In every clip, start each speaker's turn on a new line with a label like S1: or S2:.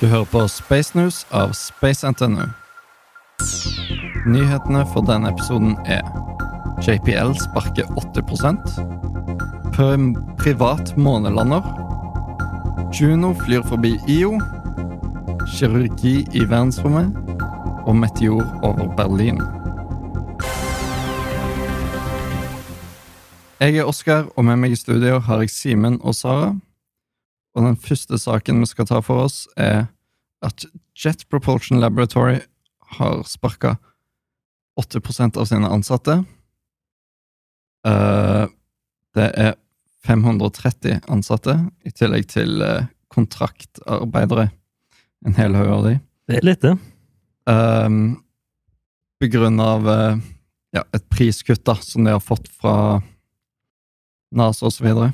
S1: Du hører på Space News av Space NTNU. Nyhetene for denne episoden er JPL sparker 80% Privat månelander. Juno flyr forbi IO. Kirurgi i verdensrommet. Og meteor over Berlin. Jeg er Oskar, og med meg i studio har jeg Simen og Sara. Og den første saken vi skal ta for oss, er at Jet Propulsion Laboratory har sparka 80% av sine ansatte. Eh, det er 530 ansatte, i tillegg til eh, kontraktarbeidere. En hel haug av de.
S2: Det er litt, det.
S1: Um, på grunn av eh, ja, et priskutt da, som de har fått fra NASA videre.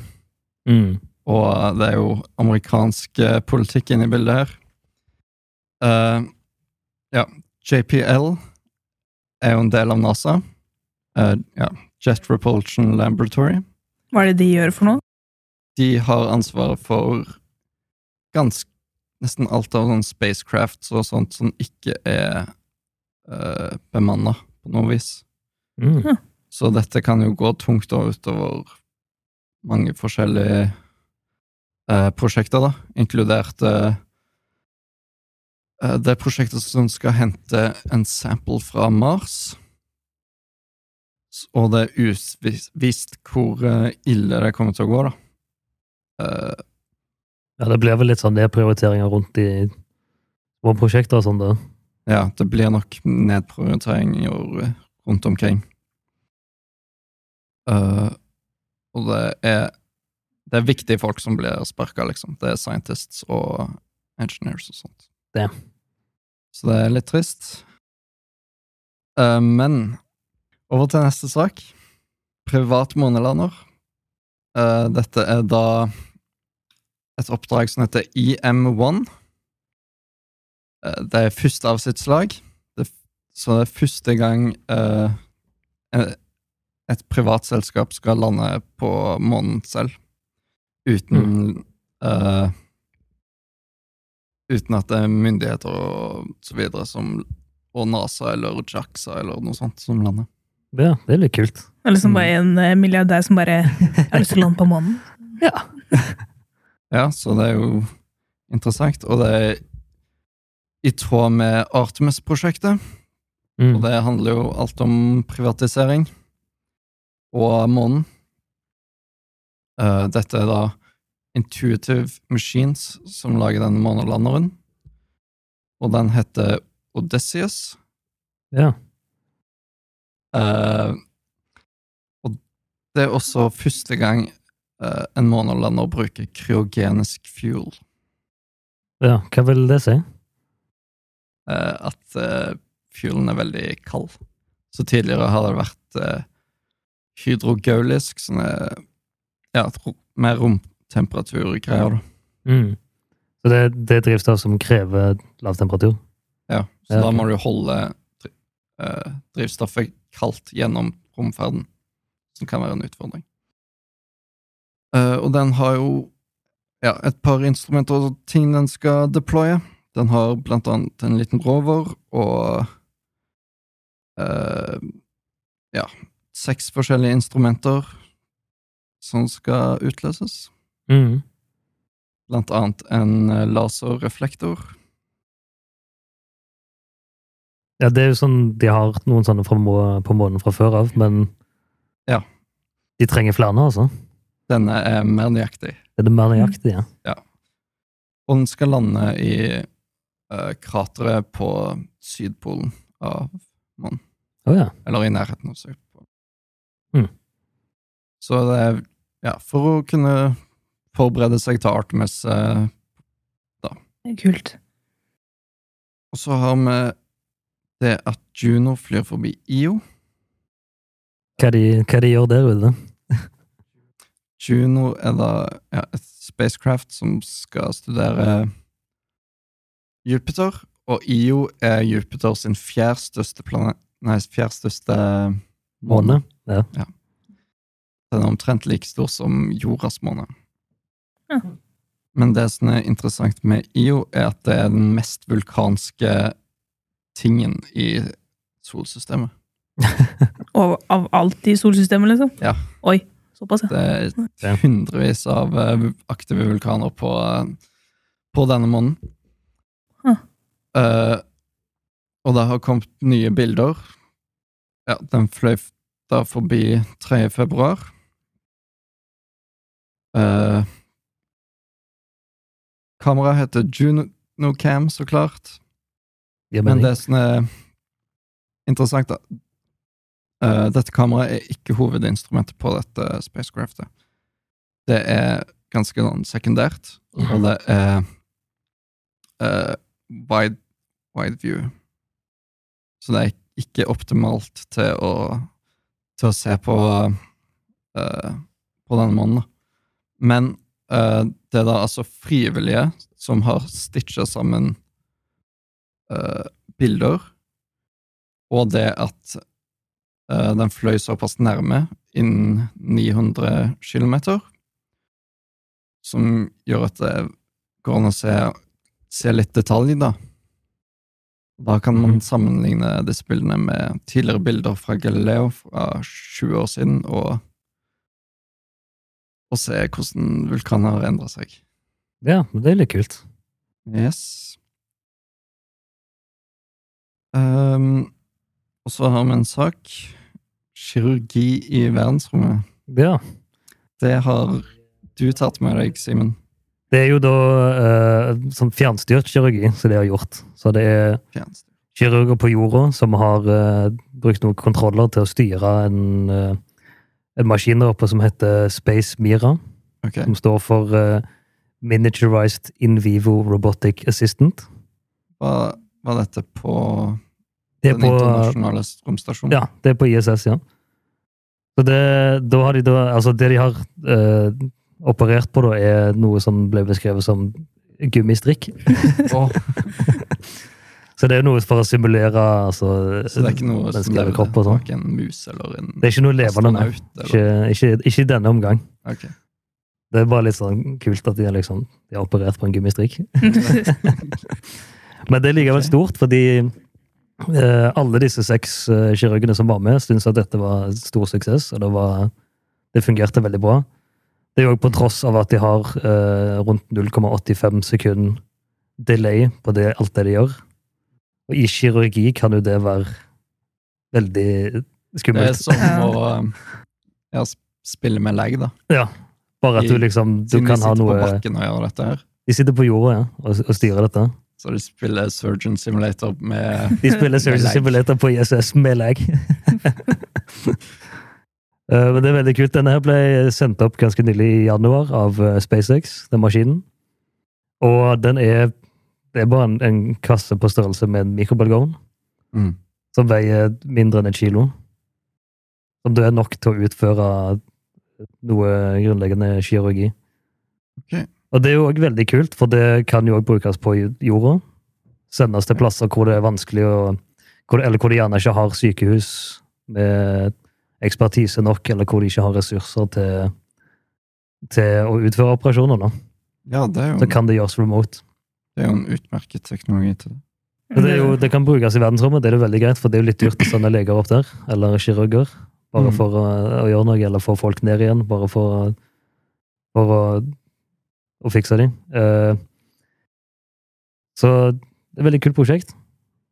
S2: Mm.
S1: Og det er jo amerikansk eh, politikk inne i bildet her. Uh, ja, JPL er jo en del av NASA. Uh, ja, Jet Repulsion Laboratory.
S3: Hva er det de gjør for noe?
S1: De har ansvaret for ganske nesten alt av sånn spacecrafts og sånt som ikke er uh, bemanna på noe vis.
S2: Mm.
S1: Så dette kan jo gå tungt utover mange forskjellige eh, prosjekter, da, inkludert eh, eh, det prosjektet som skal hente en sample fra Mars. Og det er uvisst hvor eh, ille det kommer til å gå, da. Eh,
S2: Ja, det blir vel litt sånn nedprioriteringer rundt i små prosjekter og sånn, da.
S1: ja, det blir nok nedprioriteringer rundt omkring. Uh, og det er Det er viktige folk som blir sparka, liksom. Det er scientists og engineers og sånt.
S2: Det.
S1: Så det er litt trist. Uh, men over til neste sak. Privat månelander. Uh, dette er da et oppdrag som heter EM1. Uh, Det er første av sitt slag. Det, så det er første gang eh, et privat selskap skal lande på månen selv. Uten eh, Uten at det er myndigheter og så videre som og NASA eller JAXA eller noe sånt som lander.
S2: Ja, det er litt kult.
S3: Eller som
S1: Mm.
S3: bare en eh, milliardær som bare har lyst til å lande på månen?
S2: Ja.
S1: Ja, så det er jo interessant, og det er i tråd med Artemis-prosjektet.
S2: Mm.
S1: Og det handler jo alt om privatisering og månen. Eh, dette er da Intuitive Machines som lager denne månelanderen. Og den heter Odysseus.
S2: Ja.
S1: Uh, og det er også første gang uh, en månelander bruker kryogenisk fuel.
S2: ja. Hva vil det si?
S1: Uh, at uh, fuelen er veldig kald. Så tidligere har det vært hydrogaulisk, som er ja, mer romtemperaturgreier, da.
S2: Mm. Så det, det er drivstoff som krever lav temperatur?
S1: Ja, så
S2: Ja,
S1: da må du holde eh, drivstoffet kaldt gjennom romferden, som kan være en utfordring. Uh, og den har jo ja, et par instrumenter og ting den skal deploye. Den har blant annet en liten rover og uh, ja, seks forskjellige instrumenter som skal utløses.
S2: Mm.
S1: Blant annet en eh, laserreflektor.
S2: Ja, det er jo sånn De har noen sånne på månen fra før av, men
S1: Ja.
S2: De trenger flere, altså.
S1: Denne er mer nøyaktig.
S2: Er det mer nøyaktig? Ja. ja.
S1: Og den skal lande i uh, krateret på Sydpolen av månen.
S2: Oh, ja.
S1: Eller i nærheten av Sydpolen.
S2: Mm.
S1: Så det er ja, for å kunne forberede seg til Artemis. da.
S3: Kult.
S1: og så har vi det at Juno flyr forbi IO.
S2: Hva de, hva de gjør der ute?
S1: Juno er da ja, et spacecraft som skal studere Jupiter, og IO er Jupiter sin fjerde største planet Nei, fjerde største måne.
S2: Måne? Ja.
S1: Den er omtrent like stor som jordas måne.
S3: Ja.
S1: Men det som er interessant med IO, er at det er den mest vulkanske tingen i solsystemet.
S3: Og av alt i solsystemet, liksom?
S1: Ja.
S3: Oi, såpass, ja.
S1: Det er hundrevis av eh, aktive vulkaner på, eh, på denne måneden.
S3: Huh.
S1: Uh, og det har kommet nye bilder. Ja, den fløy da forbi 3. februar. Uh, Kameraet heter JunoCam, så klart. Men det som er interessant, da uh, Dette kameraet er ikke hovedinstrumentet på dette spacecraftet. Det er ganske sånn sekundært, og det er uh, wide, wide view. Så det er ikke optimalt til å, til å se på uh, på denne måneden. Men uh, det er da altså frivillige som har stitcha sammen uh, bilder, og det at uh, den fløy såpass nærme, innen 900 km, som gjør at det går an å se, se litt detalj, da. Da kan man
S2: Mhm.
S1: sammenligne disse bildene med tidligere bilder fra Galileo fra 20 år siden, og, og se hvordan vulkaner har endra seg.
S2: Ja, men det er litt kult.
S1: Yes. Um, og så har vi en sak. Kirurgi i verdensrommet.
S2: Ja.
S1: Det har du tatt med deg, Simen.
S2: Det er jo da eh, som fjernstyrt kirurgi som de har gjort. Så det er kirurger på jorda som har eh, brukt noen kontroller til å styre en, uh, en maskin der oppe som heter Space Mira.
S1: Okay.
S2: Som står for uh, Miniaturized In Vivo Robotic Assistant.
S1: Var, var dette på
S2: Det
S1: den
S2: på,
S1: internasjonale romstasjonen?
S2: ja, det er på ISS, ja. Så det, da har de da, altså det de har uh, operert på, da, er noe som ble beskrevet som gummistrikk.
S1: Åh,
S2: Så det er noe for å simulere altså,
S1: så det er ikke noe som lever
S2: kropp og sånn.
S1: en mus eller en
S2: Det er ikke noe levende. nei. Ikke, ikke, ikke i denne omgang.
S1: Okay.
S2: Det er bare litt sånn kult at de har liksom, operert på en gummistrikk. Men det er likevel stort, fordi eh, alle disse seks eh, kirurgene som var med, syntes at dette var stor suksess, og det, var, det fungerte veldig bra. Det er jo på tross av at de har eh, rundt 0,85 sekund delay på det, alt det de gjør. Og i kirurgi kan jo det være veldig skummelt.
S1: Det er som å um, ja, spille med leg, da.
S2: Ja, bare at du liksom du
S1: Siden de
S2: kan ha
S1: sitter på
S2: noe
S1: bakken og gjør dette her.
S2: De sitter på jorda, ja, og, og styrer dette.
S1: Så de spiller Surgeon Simulator med
S2: De spiller Surgeon. Simulator på ISS med lag. Eh, Men det er veldig kult. Denne her ble sendt opp ganske nylig i januar av eh, SpaceX, den maskinen. Og den er Det er bare en, en kasse på størrelse med en mikrobølgeovn,
S1: mm.
S2: som veier mindre enn et kilo. Som det er nok til å utføre noe grunnleggende kirurgi.
S1: Okay.
S2: Og det er jo òg veldig kult, for det kan jo òg brukes på jorda. Sendes til plasser hvor det er vanskelig å hvor, Eller hvor de gjerne ikke har sykehus med ekspertise nok, eller hvor de ikke har ressurser til, til å utføre operasjoner. Da.
S1: Ja, det jo,
S2: Så kan det gjøres remote.
S1: Det er jo en utmerket teknologi til det.
S2: Det, jo, det kan brukes i verdensrommet, det er jo veldig greit, for det er jo litt dyrt å sende leger opp der, eller kirurger, bare
S1: Mm.
S2: for å, å gjøre noe, eller få folk ned igjen, bare for, for å, å fikse dem. Eh, så det er et veldig kult prosjekt.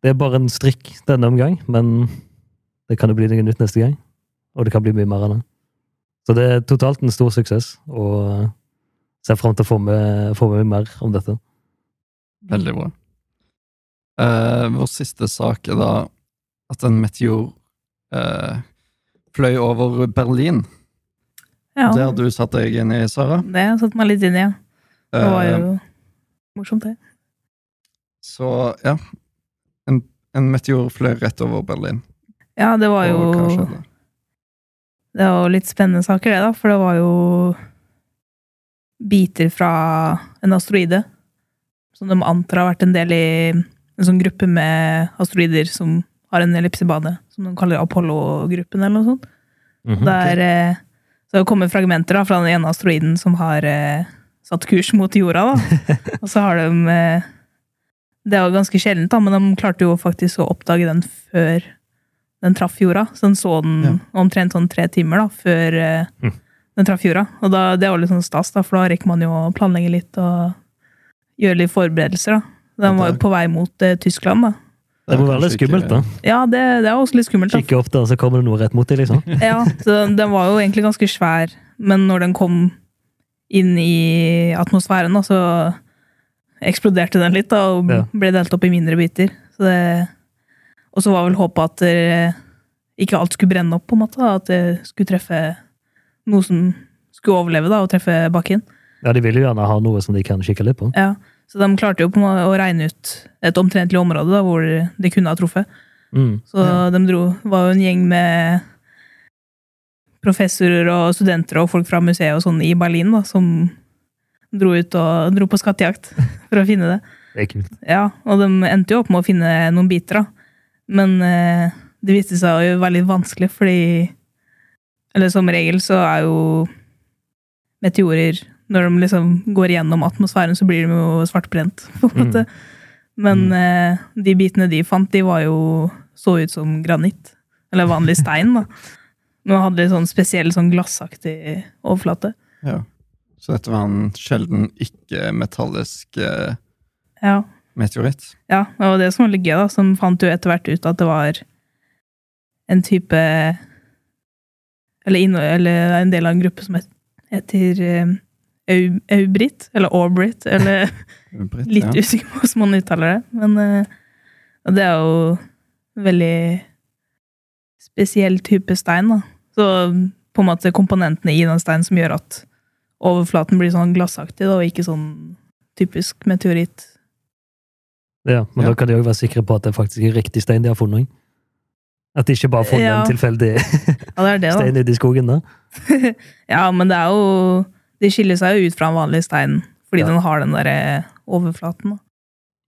S2: Det er bare en strikk denne omgang, men det kan jo bli noe nytt neste gang, og det kan bli mye mer enn det. Så det er totalt en stor suksess, og ser frem til å få med, få med mer om dette.
S1: Veldig bra. Uh, vår siste sak er da at en meteor uh, fløy over Berlin.
S3: Ja,
S1: Der du satt deg inn i, Sara.
S3: det satte satt meg litt inn i, ja. Det var
S1: jo
S3: jo morsomt, det.
S1: Så ja. En, en meteor fløy rett over Berlin.
S3: Ja, det var jo? Det var jo litt spennende saker, det, da. For det var jo biter fra en asteroide. Som de antar har vært en del i en sånn gruppe med asteroider som har en ellipsebane. Som de kaller Apollo-gruppen, eller noe sånt.
S2: Mhm.
S3: Der okay. så har det kommet fragmenter da, fra den ene asteroiden som har eh, satt kurs mot jorda, da. Og så har de eh, Det er jo ganske sjeldent, da, men de klarte jo faktisk å oppdage den før den traff jorda. Så den så den
S1: Ja.
S3: omtrent sånn tre timer da, før eh,
S2: Mm.
S3: den traff jorda. Og da, det var litt sånn stas, da, for da rekker man jo å planlegge litt og gjøre litt forberedelser. da. Den var jo på vei mot eh, Tyskland, da.
S2: Det må være litt skummelt, da.
S3: Ja, det, det er også litt skummelt. da.
S2: Kikke opp der, så kommer det noe rett mot deg, liksom.
S3: Ja, så den var jo egentlig ganske svær, men når den kom inn i atmosfæren, da, så eksploderte den litt da, og
S2: Ja.
S3: ble delt opp i mindre biter. Så det, og så var vel håpet at det, ikke alt skulle brenne opp, på en måte. da, At det skulle treffe noe som skulle overleve da, og treffe bakken.
S2: Ja, de vil jo gjerne ha noe som de kan kikke litt på.
S3: Ja, så de klarte jo på å regne ut et omtrentlig område da, hvor de kunne ha truffet.
S2: Mm.
S3: Så
S1: Ja.
S3: de dro, var jo en gjeng med professorer og studenter og folk fra museet og sånn i Berlin da, som dro ut og dro på skattejakt for å finne det.
S2: Det er kult.
S3: Ja, og de endte jo opp med å finne noen biter, da. Men eh, det viste seg å være litt vanskelig, fordi Eller som regel så er jo meteorer Når de liksom går gjennom atmosfæren, så blir de jo svartbrent, på en måte. Men eh, de bitene de fant, de var jo så ut som granitt. Eller vanlig stein, da. Men hadde litt sånn spesiell sånn glassaktig overflate.
S1: Ja. Så dette var en sjelden ikke-metallisk eh,
S3: Ja.
S1: meteoritt.
S3: Ja, det var det som var litt gøy, da. Som fant jo etter hvert ut at det var en type Eller, eller en del av en gruppe som het- heter eh, aubrit, eller aubrit, eller
S1: Britt,
S3: litt
S1: ja.
S3: usikker på hvordan man uttaler det. Men eh, og det er jo veldig spesiell type stein, da. Så på en måte komponentene i den steinen som gjør at overflaten blir sånn glassaktig, da, og ikke sånn typisk meteoritt.
S2: Ja, men
S1: Ja.
S2: da kan de òg være sikre på at det faktisk er riktig stein de har funnet. At de ikke bare har funnet
S3: Ja.
S2: en tilfeldig
S3: Ja, det er det,
S2: stein ute i skogen. da.
S3: Ja, men det er jo Det skiller seg jo ut fra den vanlige steinen fordi
S2: Ja.
S3: den har den derre overflaten. Da.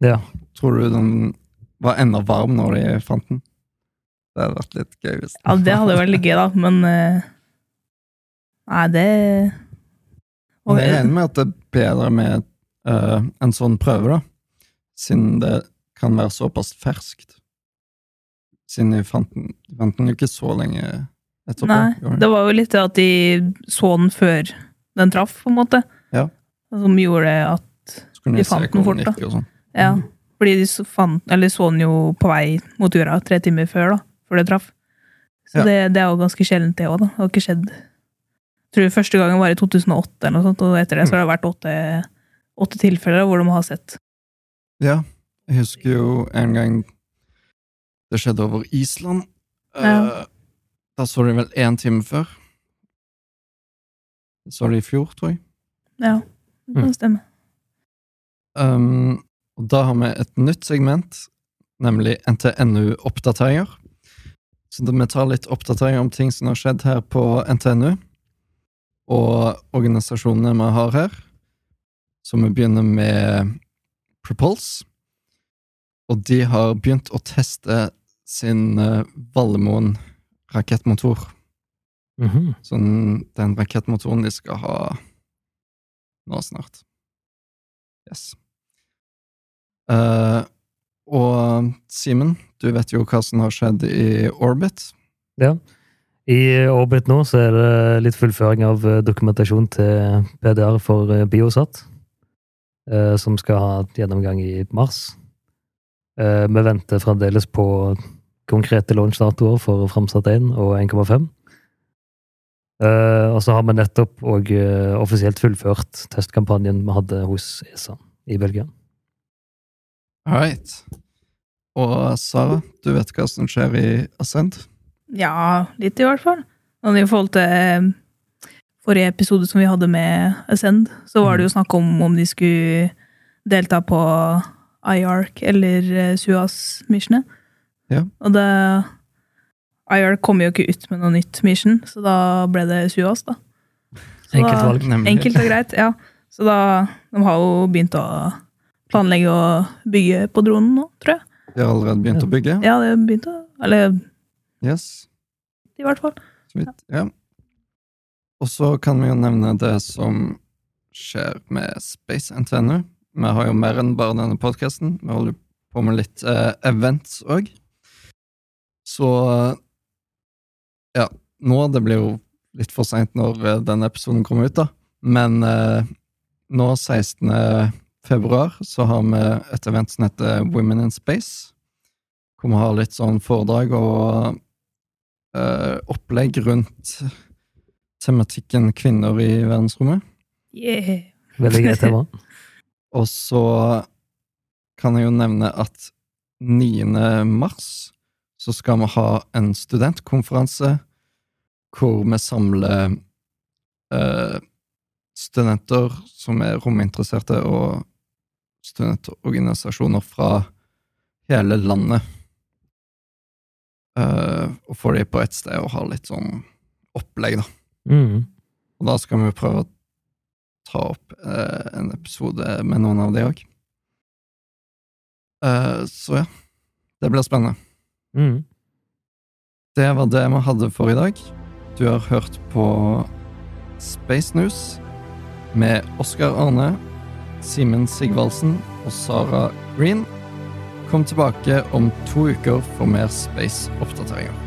S2: Ja.
S1: Tror du den var enda varm når de fant den? Det hadde vært litt gøy hvis
S3: Ja, det hadde vært litt gøy, da, men eh, Nei, det
S1: Men jeg er enig med at det er bedre med uh, en sånn prøve, da. Siden det kan være såpass ferskt. Siden de fant den, de fant den jo ikke så lenge etterpå.
S3: Nei, det var jo litt det at de så den før den traff, på en måte.
S1: Ja.
S3: Som gjorde at
S1: Så
S3: de fant den fort,
S1: og sånn.
S3: Ja. Fordi de så, fant, eller så den jo på vei mot jorda tre timer før, da. Før det traff. Så
S1: Ja.
S3: det, det er jo ganske sjeldent, det òg. Det har ikke skjedd Jeg tror første gangen var i 2008, eller noe sånt, og etter det så har det vært åtte, åtte tilfeller hvor de har sett.
S1: Ja, jeg husker jo en gang det skjedde over Island.
S3: Ja.
S1: Eh, Da så de vel én time før. Så det i fjor, tror jeg.
S3: Ja, det kan stemme.
S1: Um, og da har vi et nytt segment, nemlig NTNU-oppdateringer. Så da vi tar litt oppdateringer om ting som har skjedd her på NTNU, og organisasjonene vi har her. Så vi begynner med Propulse. Og de har begynt å teste sin uh, Vallemoen rakettmotor.
S2: Mhm.
S1: Sånn, den rakettmotoren de skal ha nå snart. Yes. Uh, og Simen, du vet jo hva som har skjedd i Orbit.
S2: Ja. I Orbit nå så er det litt fullføring av eh, dokumentasjon til PDR for eh, Biosat, uh, som skal ha gjennomgang i mars. Uh, Vi venter fremdeles på konkrete launchdatoer for Framsatt 1 og 1,5. Eh, Og så har vi nettopp og uh, offisielt fullført testkampanjen vi hadde hos ESA i Belgia.
S1: All right. Og Sara, du vet hva som skjer i Ascend?
S3: Ja, litt i hvert fall. Men i forhold til eh, forrige episode som vi hadde med Ascend, så var det jo snakk om om de skulle delta på IARC eller SUAS-missionet.
S1: Ja.
S3: Og det IARC kom jo ikke ut med noe nytt mission, så da ble det SUAS, da. Så
S2: Enkelt
S3: da-
S2: valg.
S1: Nemlig.
S3: Enkelt og greit, ja. Så da De har jo begynt å planlegge å bygge på dronen nå, tror jeg.
S1: De har allerede begynt å bygge.
S3: Ja, det har begynt å Eller
S1: Yes,
S3: i hvert fall.
S1: så vidt. Ja. Og så kan vi jo nevne det som skjer med Space NTNU. Vi har jo mer enn bare denne podkasten. Vi holder på med litt eh, events òg. Så ja, nå Det blir jo litt for seint når eh, denne episoden kommer ut, da. Men eh, nå, 16. februar, så har vi et event som heter Women in Space. Hvor vi har litt sånn foredrag og eh, opplegg rundt tematikken kvinner i verdensrommet.
S3: Yeah.
S2: Veldig greit tema.
S1: Og så kan jeg jo nevne at 9. mars så skal vi ha en studentkonferanse hvor vi samler eh, studenter som er rominteresserte, og studentorganisasjoner fra hele landet. Eh, og får de på ett sted og ha litt sånn opplegg, da.
S2: Mm.
S1: Og da skal vi prøve å ta opp eh, en episode med noen av de òg. Eh, så ja. Det blir spennende.
S2: Mm.
S1: Det var det vi hadde for i dag. Du har hørt på Space News med Oskar Arne, Simen Sigvaldsen og Sara Green. Kom tilbake om to uker for mer space-oppdateringer.